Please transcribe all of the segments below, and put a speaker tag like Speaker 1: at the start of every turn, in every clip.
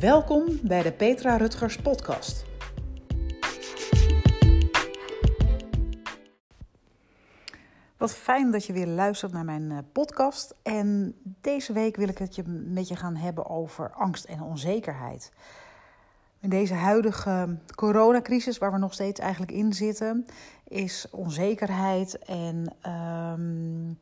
Speaker 1: Welkom bij de Petra Rutgers Podcast. Wat fijn dat je weer luistert naar mijn eh, podcast. En deze week wil ik het je met je gaan hebben over angst en onzekerheid. In deze huidige coronacrisis, waar we nog steeds eigenlijk in zitten, is onzekerheid en um,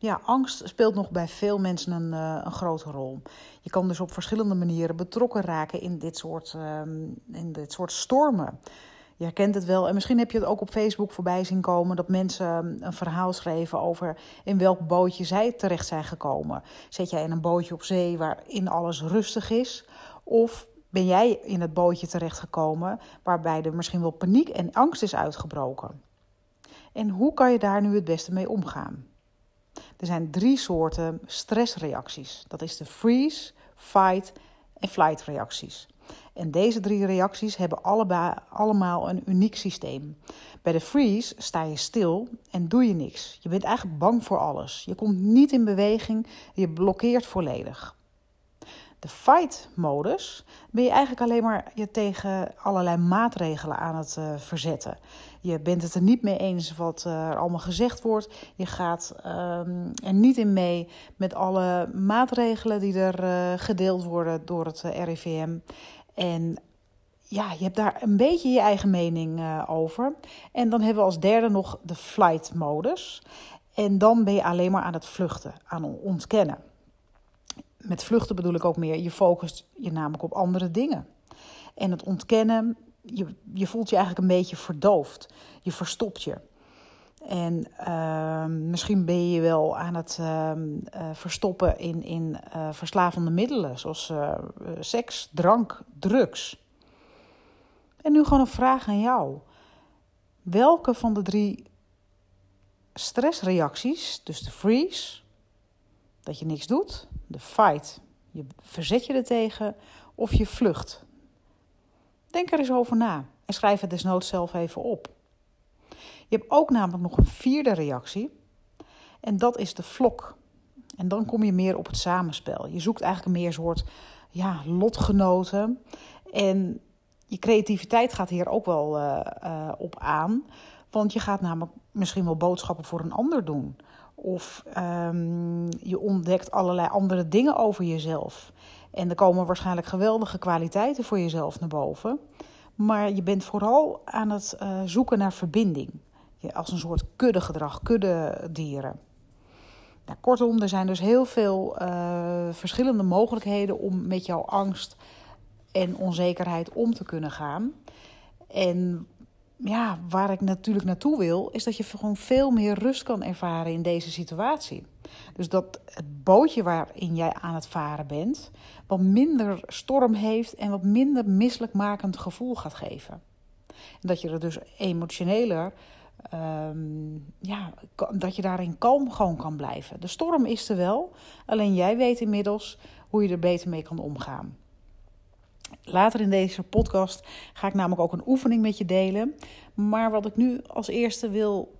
Speaker 1: ja, angst speelt nog bij veel mensen een, uh, een grote rol. Je kan dus op verschillende manieren betrokken raken in dit soort, um, in dit soort stormen. Je herkent het wel. En misschien heb je het ook op Facebook voorbij zien komen dat mensen een verhaal schreven over in welk bootje zij terecht zijn gekomen. Zet jij in een bootje op zee waarin alles rustig is? Of ben jij in het bootje terechtgekomen waarbij er misschien wel paniek en angst is uitgebroken? En hoe kan je daar nu het beste mee omgaan? Er zijn drie soorten stressreacties. Dat is de freeze, fight en flight reacties. En deze drie reacties hebben allemaal een uniek systeem. Bij de freeze sta je stil en doe je niks. Je bent eigenlijk bang voor alles. Je komt niet in beweging, je blokkeert volledig. De fight-modus ben je eigenlijk alleen maar je tegen allerlei maatregelen aan het uh, verzetten. Je bent het er niet mee eens wat uh, er allemaal gezegd wordt. Je gaat um, er niet in mee met alle maatregelen die er uh, gedeeld worden door het RIVM. En ja, je hebt daar een beetje je eigen mening over. En dan hebben we als derde nog de flight-modus. En dan ben je alleen maar aan het vluchten, aan ontkennen met vluchten bedoel ik ook meer, je focust je namelijk op andere dingen. En het ontkennen, je, je voelt je eigenlijk een beetje verdoofd. Je verstopt je. En uh, misschien ben je wel aan het uh, uh, verstoppen in, in uh, verslavende middelen, zoals seks, drank, drugs. En nu gewoon een vraag aan jou. Welke van de drie stressreacties, dus de freeze, dat je niks doet, de fight, je verzet je er tegen of je vlucht. Denk er eens over na en schrijf het desnoods zelf even op. Je hebt ook namelijk nog een vierde reactie en dat is de vlok. En dan kom je meer op het samenspel. Je zoekt eigenlijk meer soort ja, lotgenoten. En je creativiteit gaat hier ook wel uh, uh, op aan. Want je gaat namelijk misschien wel boodschappen voor een ander doen. Of um, je ontdekt allerlei andere dingen over jezelf. En er komen waarschijnlijk geweldige kwaliteiten voor jezelf naar boven. Maar je bent vooral aan het uh, zoeken naar verbinding. Als een soort kuddegedrag, kuddedieren. Nou, kortom, er zijn dus heel veel uh, verschillende mogelijkheden om met jouw angst en onzekerheid om te kunnen gaan. En ja, waar ik natuurlijk naartoe wil, is dat je gewoon veel meer rust kan ervaren in deze situatie. Dus dat het bootje waarin jij aan het varen bent, wat minder storm heeft en wat minder misselijkmakend gevoel gaat geven. En dat je er dus emotioneler, um, ja, dat je daarin kalm gewoon kan blijven. De storm is er wel, alleen jij weet inmiddels hoe je er beter mee kan omgaan. Later in deze podcast ga ik namelijk ook een oefening met je delen. Maar wat ik nu als eerste wil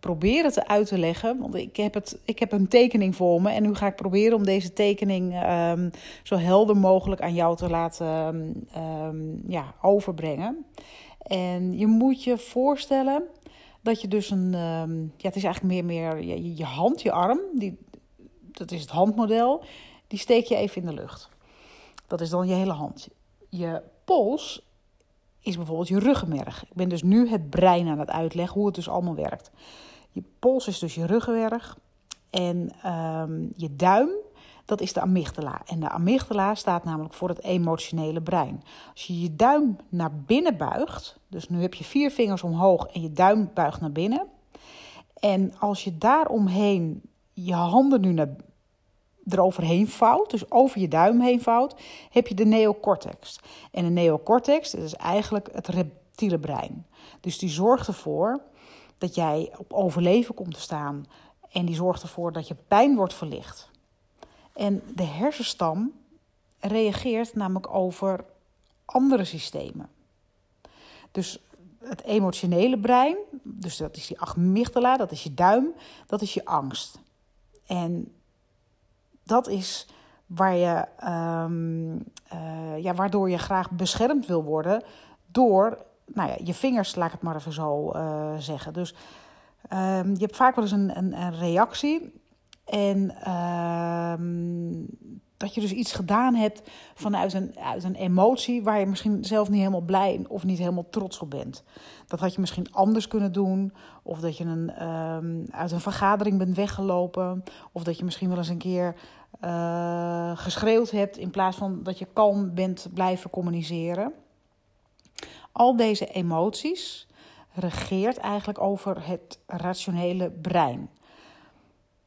Speaker 1: proberen te uit te leggen, want ik heb, het, ik heb een tekening voor me en nu ga ik proberen om deze tekening um, zo helder mogelijk aan jou te laten um, ja, overbrengen. En je moet je voorstellen dat je dus een, ja, het is eigenlijk meer, meer je, je hand, je arm, die, dat is het handmodel, die steek je even in de lucht. Dat is dan je hele hand je pols is bijvoorbeeld je ruggenmerg. Ik ben dus nu het brein aan het uitleggen hoe het dus allemaal werkt. Je pols is dus je ruggenmerg. En um, je duim, dat is de amygdala. En de amygdala staat namelijk voor het emotionele brein. Als je je duim naar binnen buigt, dus nu heb je vier vingers omhoog en je duim buigt naar binnen. En als je daaromheen je handen nu naar eroverheen vouwt, dus over je duim heen vouwt, heb je de neocortex. En de neocortex dat is eigenlijk het reptiele brein. Dus die zorgt ervoor dat jij op overleven komt te staan. En die zorgt ervoor dat je pijn wordt verlicht. En de hersenstam reageert namelijk over andere systemen. Dus het emotionele brein, dus dat is die amygdala, dat is je duim, dat is je angst. En dat is waar je, ehm, eh, ja, waardoor je graag beschermd wil worden door nou ja, je vingers, laat ik het maar even zo uh, zeggen. Dus ehm, je hebt vaak wel eens een, een, een reactie. En ehm, dat je dus iets gedaan hebt vanuit een, uit een emotie waar je misschien zelf niet helemaal blij of niet helemaal trots op bent. Dat had je misschien anders kunnen doen. Of dat je een, um, uit een vergadering bent weggelopen. Of dat je misschien wel eens een keer uh, geschreeuwd hebt in plaats van dat je kalm bent blijven communiceren. Al deze emoties regeert eigenlijk over het rationele brein.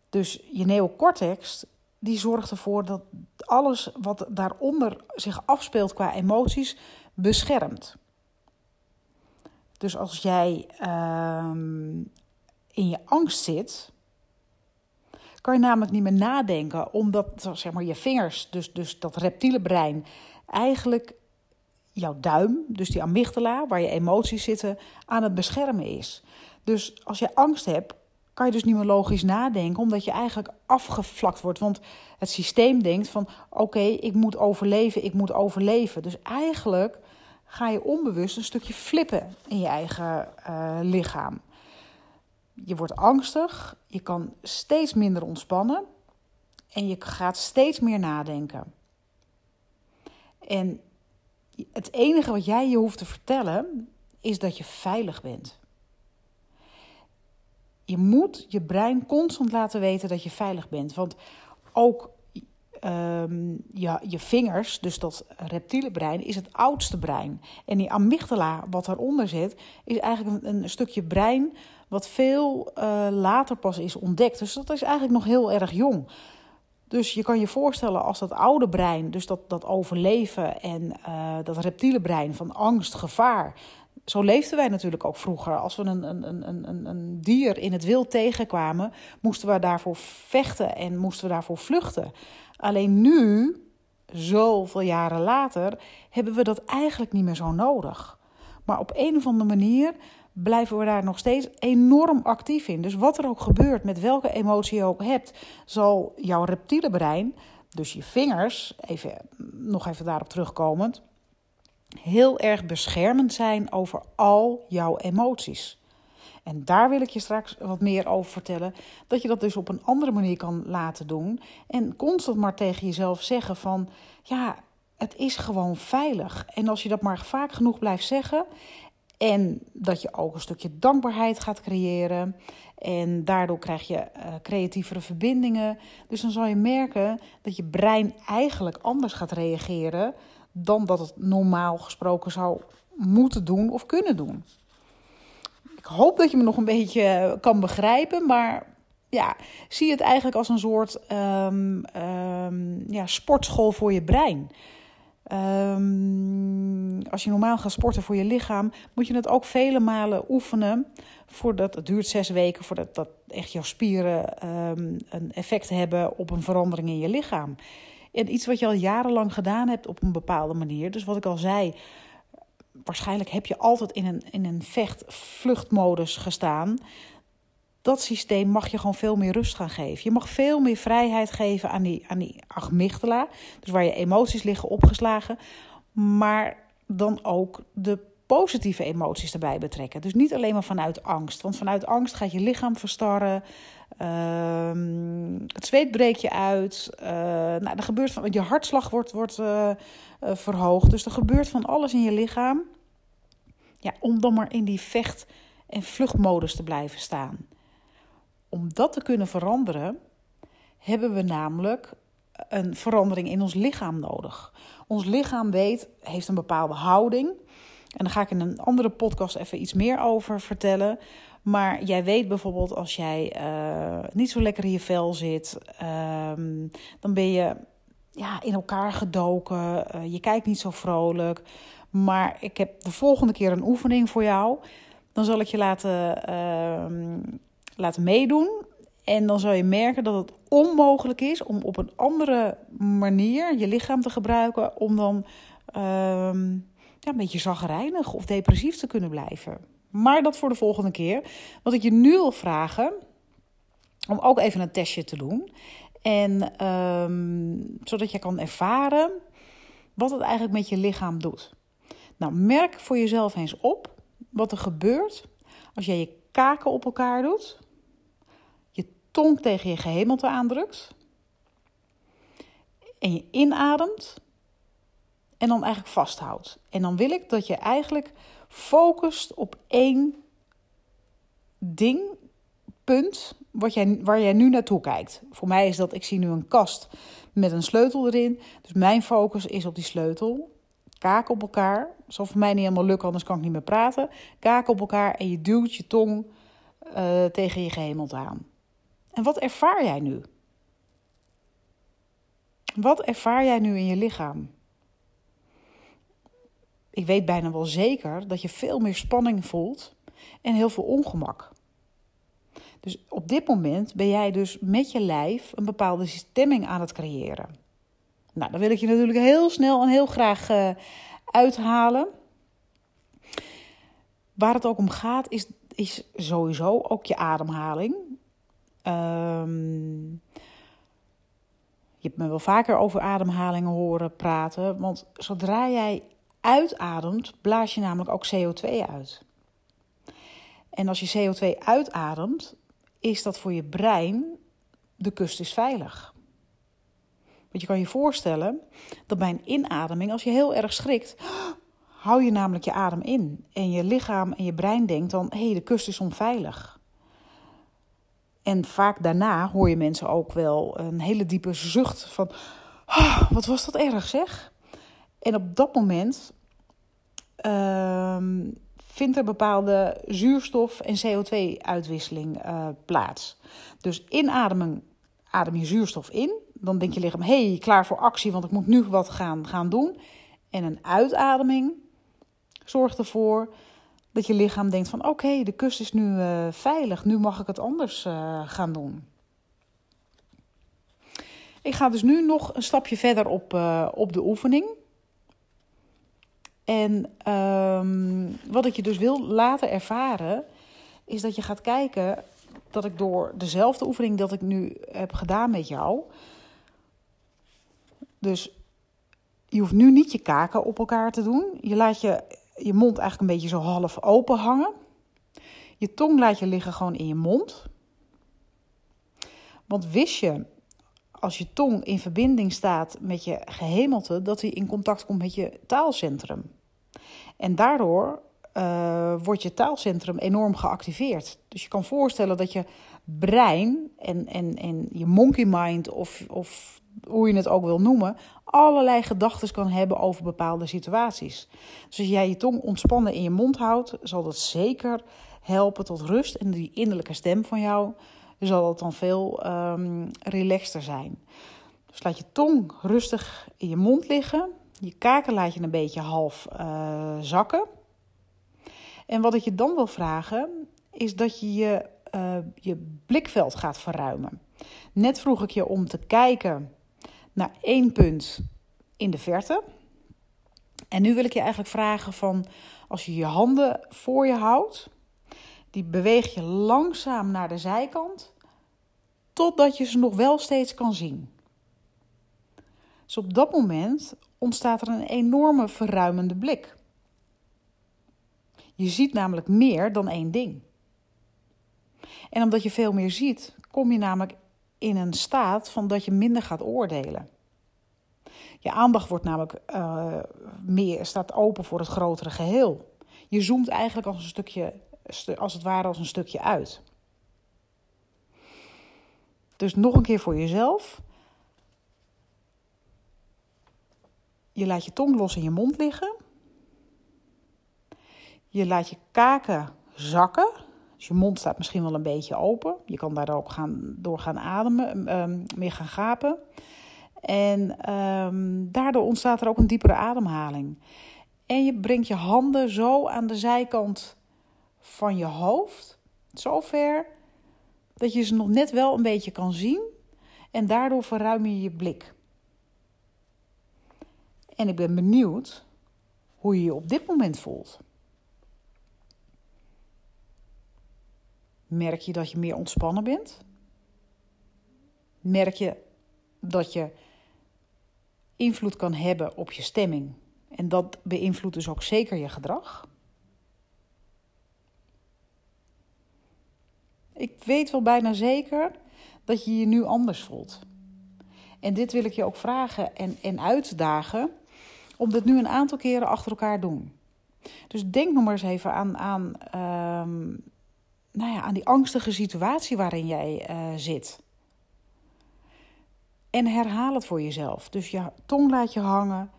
Speaker 1: Dus je neocortex die zorgt ervoor dat alles wat daaronder zich afspeelt qua emoties beschermt. Dus als jij ehm, in je angst zit, kan je namelijk niet meer nadenken, omdat zeg maar, je vingers, dus, dus dat reptiele brein, eigenlijk jouw duim, dus die amygdala, waar je emoties zitten, aan het beschermen is. Dus als je angst hebt, kan je dus niet meer logisch nadenken, omdat je eigenlijk afgevlakt wordt. Want het systeem denkt van oké, ik moet overleven, ik moet overleven. Dus eigenlijk ga je onbewust een stukje flippen in je eigen uh, lichaam. Je wordt angstig, je kan steeds minder ontspannen en je gaat steeds meer nadenken. En het enige wat jij je hoeft te vertellen is dat je veilig bent. Je moet je brein constant laten weten dat je veilig bent. Want ook um, ja, je vingers, dus dat reptiele brein, is het oudste brein. En die amygdala, wat daaronder zit, is eigenlijk een, stukje brein wat veel uh, later pas is ontdekt. Dus dat is eigenlijk nog heel erg jong. Dus je kan je voorstellen als dat oude brein, dus dat, dat overleven en uh, dat reptiele brein van angst, gevaar. Zo leefden wij natuurlijk ook vroeger. Als we een, een, een, een, dier in het wild tegenkwamen, moesten we daarvoor vechten en moesten we daarvoor vluchten. Alleen nu, zoveel jaren later, hebben we dat eigenlijk niet meer zo nodig. Maar op een of andere manier blijven we daar nog steeds enorm actief in. Dus wat er ook gebeurt, met welke emotie je ook hebt, zal jouw reptiele brein, dus je vingers, even, nog even daarop terugkomend, heel erg beschermend zijn over al jouw emoties. En daar wil ik je straks wat meer over vertellen. Dat je dat dus op een andere manier kan laten doen. En constant maar tegen jezelf zeggen van ja, het is gewoon veilig. En als je dat maar vaak genoeg blijft zeggen. En dat je ook een stukje dankbaarheid gaat creëren. En daardoor krijg je uh, creatievere verbindingen. Dus dan zal je merken dat je brein eigenlijk anders gaat reageren dan dat het normaal gesproken zou moeten doen of kunnen doen. Ik hoop dat je me nog een beetje kan begrijpen, maar ja, zie het eigenlijk als een soort um, um, ja, sportschool voor je brein. Um, als je normaal gaat sporten voor je lichaam, moet je het ook vele malen oefenen. Voordat, het duurt zes weken voordat dat echt jouw spieren een effect hebben op een verandering in je lichaam. En iets wat je al jarenlang gedaan hebt op een bepaalde manier. Dus wat ik al zei, waarschijnlijk heb je altijd in een, in een vecht-vluchtmodus gestaan. Dat systeem mag je gewoon veel meer rust gaan geven. Je mag veel meer vrijheid geven aan die, aan die amygdala. Dus waar je emoties liggen opgeslagen. Maar dan ook de positieve emoties erbij betrekken. Dus niet alleen maar vanuit angst. Want vanuit angst gaat je lichaam verstarren. Uh, het zweet breekt je uit. Uh, nou, er gebeurt van, je hartslag wordt, wordt uh, verhoogd. Dus er gebeurt van alles in je lichaam. Ja, om dan maar in die vecht- en vluchtmodus te blijven staan. Om dat te kunnen veranderen, hebben we namelijk een verandering in ons lichaam nodig. Ons lichaam weet, heeft een bepaalde houding. En daar ga ik in een andere podcast even iets meer over vertellen. Maar jij weet bijvoorbeeld als jij uh, niet zo lekker in je vel zit, um, dan ben je ja, in elkaar gedoken. Uh, je kijkt niet zo vrolijk. Maar ik heb de volgende keer een oefening voor jou. Dan zal ik je laten, uh, laten meedoen. En dan zal je merken dat het onmogelijk is om op een andere manier je lichaam te gebruiken. Om dan ehm, ja, een beetje zagrijnig of depressief te kunnen blijven. Maar dat voor de volgende keer. Wat ik je nu wil vragen, om ook even een testje te doen, En ehm, zodat je kan ervaren wat het eigenlijk met je lichaam doet. Nou, merk voor jezelf eens op wat er gebeurt als jij je kaken op elkaar doet, je tong tegen je gehemelte aandrukt en je inademt en dan eigenlijk vasthoudt. En dan wil ik dat je eigenlijk focust op één ding, punt, wat jij, waar jij nu naartoe kijkt. Voor mij is dat, ik zie nu een kast met een sleutel erin. Dus mijn focus is op die sleutel. Kaken op elkaar. Dat zal voor mij niet helemaal lukken, anders kan ik niet meer praten. Kaken op elkaar en je duwt je tong uh, tegen je gehemelte aan. En wat ervaar jij nu? Wat ervaar jij nu in je lichaam? Ik weet bijna wel zeker dat je veel meer spanning voelt en heel veel ongemak. Dus op dit moment ben jij dus met je lijf een bepaalde stemming aan het creëren. Nou, dan wil ik je natuurlijk heel snel en heel graag uh, uithalen. Waar het ook om gaat, is, is sowieso ook je ademhaling. Um, je hebt me wel vaker over ademhalingen horen praten. Want zodra jij uitademt, blaas je namelijk ook CO2 uit. En als je CO2 uitademt, is dat voor je brein de kust is veilig. Want je kan je voorstellen dat bij een inademing, als je heel erg schrikt, hou je namelijk je adem in. En je lichaam en je brein denkt dan, hé, hey, de kust is onveilig. En vaak daarna hoor je mensen ook wel een hele diepe zucht van, oh, wat was dat erg zeg. En op dat moment uh, vindt er bepaalde zuurstof- en CO2-uitwisseling uh, eh, plaats. Dus inademen adem je zuurstof in. Dan denk je lichaam, hey, klaar voor actie, want ik moet nu wat gaan, gaan doen. En een uitademing zorgt ervoor dat je lichaam denkt van oké, de kust is nu uh, veilig, nu mag ik het anders uh, gaan doen. Ik ga dus nu nog een stapje verder op, op de oefening. En um, wat ik je dus wil laten ervaren, is dat je gaat kijken dat ik door dezelfde oefening dat ik nu heb gedaan met jou. Dus je hoeft nu niet je kaken op elkaar te doen. Je laat je, je mond eigenlijk een beetje zo half open hangen. Je tong laat je liggen gewoon in je mond. Want wist je, als je tong in verbinding staat met je gehemelte, dat hij in contact komt met je taalcentrum. En daardoor uh, wordt je taalcentrum enorm geactiveerd. Dus je kan voorstellen dat je brein en, en, en je monkey mind, of, of hoe je het ook wil noemen, allerlei gedachten kan hebben over bepaalde situaties. Dus als jij je tong ontspannen in je mond houdt, zal dat zeker helpen tot rust. En die innerlijke stem van jou zal dat dan veel um, relaxter zijn. Dus laat je tong rustig in je mond liggen. Je kaken laat je een beetje half uh, zakken. En wat ik je dan wil vragen, is dat je je, uh, je blikveld gaat verruimen. Net vroeg ik je om te kijken naar één punt in de verte. En nu wil ik je eigenlijk vragen van, als je je handen voor je houdt, die beweeg je langzaam naar de zijkant, totdat je ze nog wel steeds kan zien. Dus op dat moment ontstaat er een enorme verruimende blik. Je ziet namelijk meer dan één ding. En omdat je veel meer ziet, kom je namelijk in een staat van dat je minder gaat oordelen. Je aandacht wordt namelijk uh, meer, staat open voor het grotere geheel. Je zoomt eigenlijk als, een stukje, als het ware als een stukje uit. Dus nog een keer voor jezelf. Je laat je tong los in je mond liggen. Je laat je kaken zakken. Dus je mond staat misschien wel een beetje open. Je kan daar ook gaan, door gaan ademen, um, meer gaan gapen. En um, daardoor ontstaat er ook een diepere ademhaling. En je brengt je handen zo aan de zijkant van je hoofd, zo ver dat je ze nog net wel een beetje kan zien. En daardoor verruim je je blik. En ik ben benieuwd hoe je je op dit moment voelt. Merk je dat je meer ontspannen bent? Merk je dat je invloed kan hebben op je stemming. En dat beïnvloedt dus ook zeker je gedrag. Ik weet wel bijna zeker dat je je nu anders voelt. En dit wil ik je ook vragen en, en uitdagen om dit nu een aantal keren achter elkaar doen. Dus denk nog maar eens even aan, aan, ehm, nou ja, aan die angstige situatie waarin jij uh, zit. En herhaal het voor jezelf. Dus je tong laat je hangen,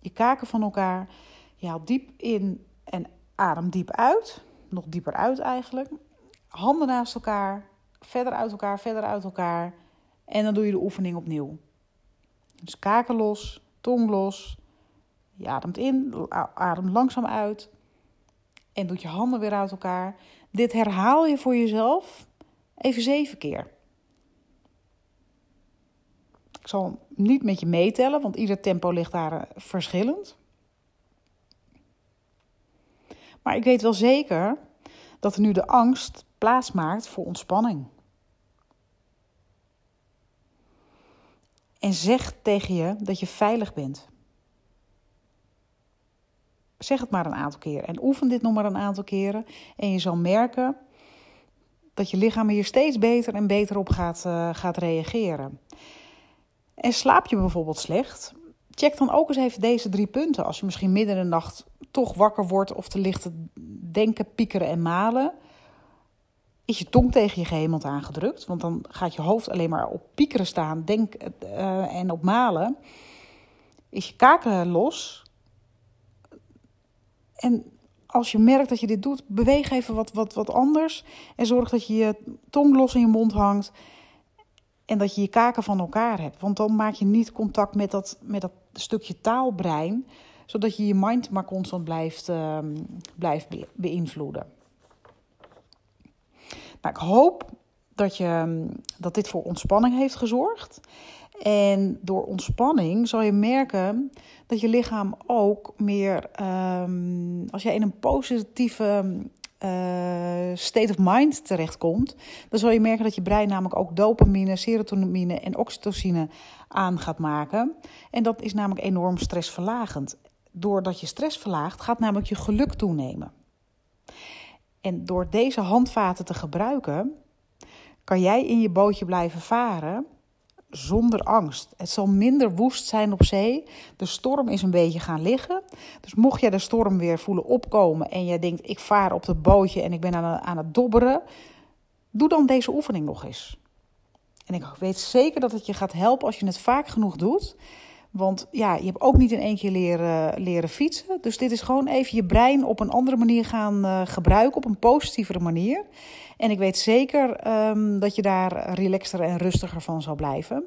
Speaker 1: je kaken van elkaar. Je haalt diep in en adem diep uit. Nog dieper uit eigenlijk. Handen naast elkaar, verder uit elkaar, verder uit elkaar. En dan doe je de oefening opnieuw. Dus kaken los, tong los. Je ademt in, adem langzaam uit. En doet je handen weer uit elkaar. Dit herhaal je voor jezelf even zeven keer. Ik zal niet met je meetellen, want ieder tempo ligt daar eh, verschillend. Maar ik weet wel zeker dat nu de angst plaatsmaakt voor ontspanning. En zeg tegen je dat je veilig bent. Zeg het maar een aantal keren en oefen dit nog maar een aantal keren. En je zal merken dat je lichaam hier steeds beter en beter op gaat, uh, gaat reageren. En slaap je bijvoorbeeld slecht? Check dan ook eens even deze drie punten. Als je misschien midden in de nacht toch wakker wordt of te licht denken, piekeren en malen. Is je tong tegen je gehemeld aangedrukt? Want dan gaat je hoofd alleen maar op piekeren staan denk, uh, en op malen. Is je kaken los? En als je merkt dat je dit doet, beweeg even wat, wat, wat anders. En zorg dat je je tong los in je mond hangt. En dat je je kaken van elkaar hebt. Want dan maak je niet contact met dat, met dat stukje taalbrein. Zodat je je mind maar constant blijft, uh, blijft beïnvloeden. Nou, ik hoop dat, je, dat dit voor ontspanning heeft gezorgd. En door ontspanning zal je merken dat je lichaam ook meer, um, als jij in een positieve uh, state of mind terechtkomt, dan zal je merken dat je brein namelijk ook dopamine, serotonine en oxytocine aan gaat maken. En dat is namelijk enorm stressverlagend. Doordat je stress verlaagt, gaat namelijk je geluk toenemen. En door deze handvaten te gebruiken, kan jij in je bootje blijven varen zonder angst. Het zal minder woest zijn op zee. De storm is een beetje gaan liggen. Dus mocht jij de storm weer voelen opkomen en jij denkt: ik vaar op het bootje en ik ben aan, aan het dobberen, doe dan deze oefening nog eens. En ik weet zeker dat het je gaat helpen als je het vaak genoeg doet. Want ja, je hebt ook niet in één keer leren, leren fietsen. Dus dit is gewoon even je brein op een andere manier gaan uh, gebruiken, op een positievere manier. En ik weet zeker um, dat je daar relaxter en rustiger van zal blijven.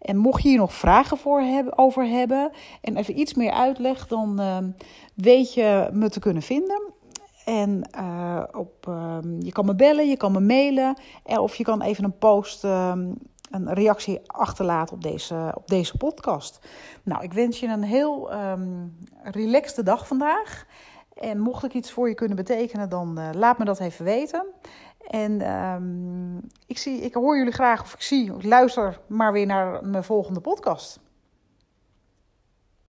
Speaker 1: En mocht je hier nog vragen voor hebben, over hebben en even iets meer uitleg, dan uh, weet je me te kunnen vinden. En uh, op, uh, je kan me bellen, je kan me mailen. Of je kan even een post een reactie achterlaten op deze, op deze podcast. Nou, ik wens je een heel um, relaxte dag vandaag. En mocht ik iets voor je kunnen betekenen, dan uh, laat me dat even weten. En um, ik, zie, ik hoor jullie graag, of ik zie, of luister maar weer naar mijn volgende podcast.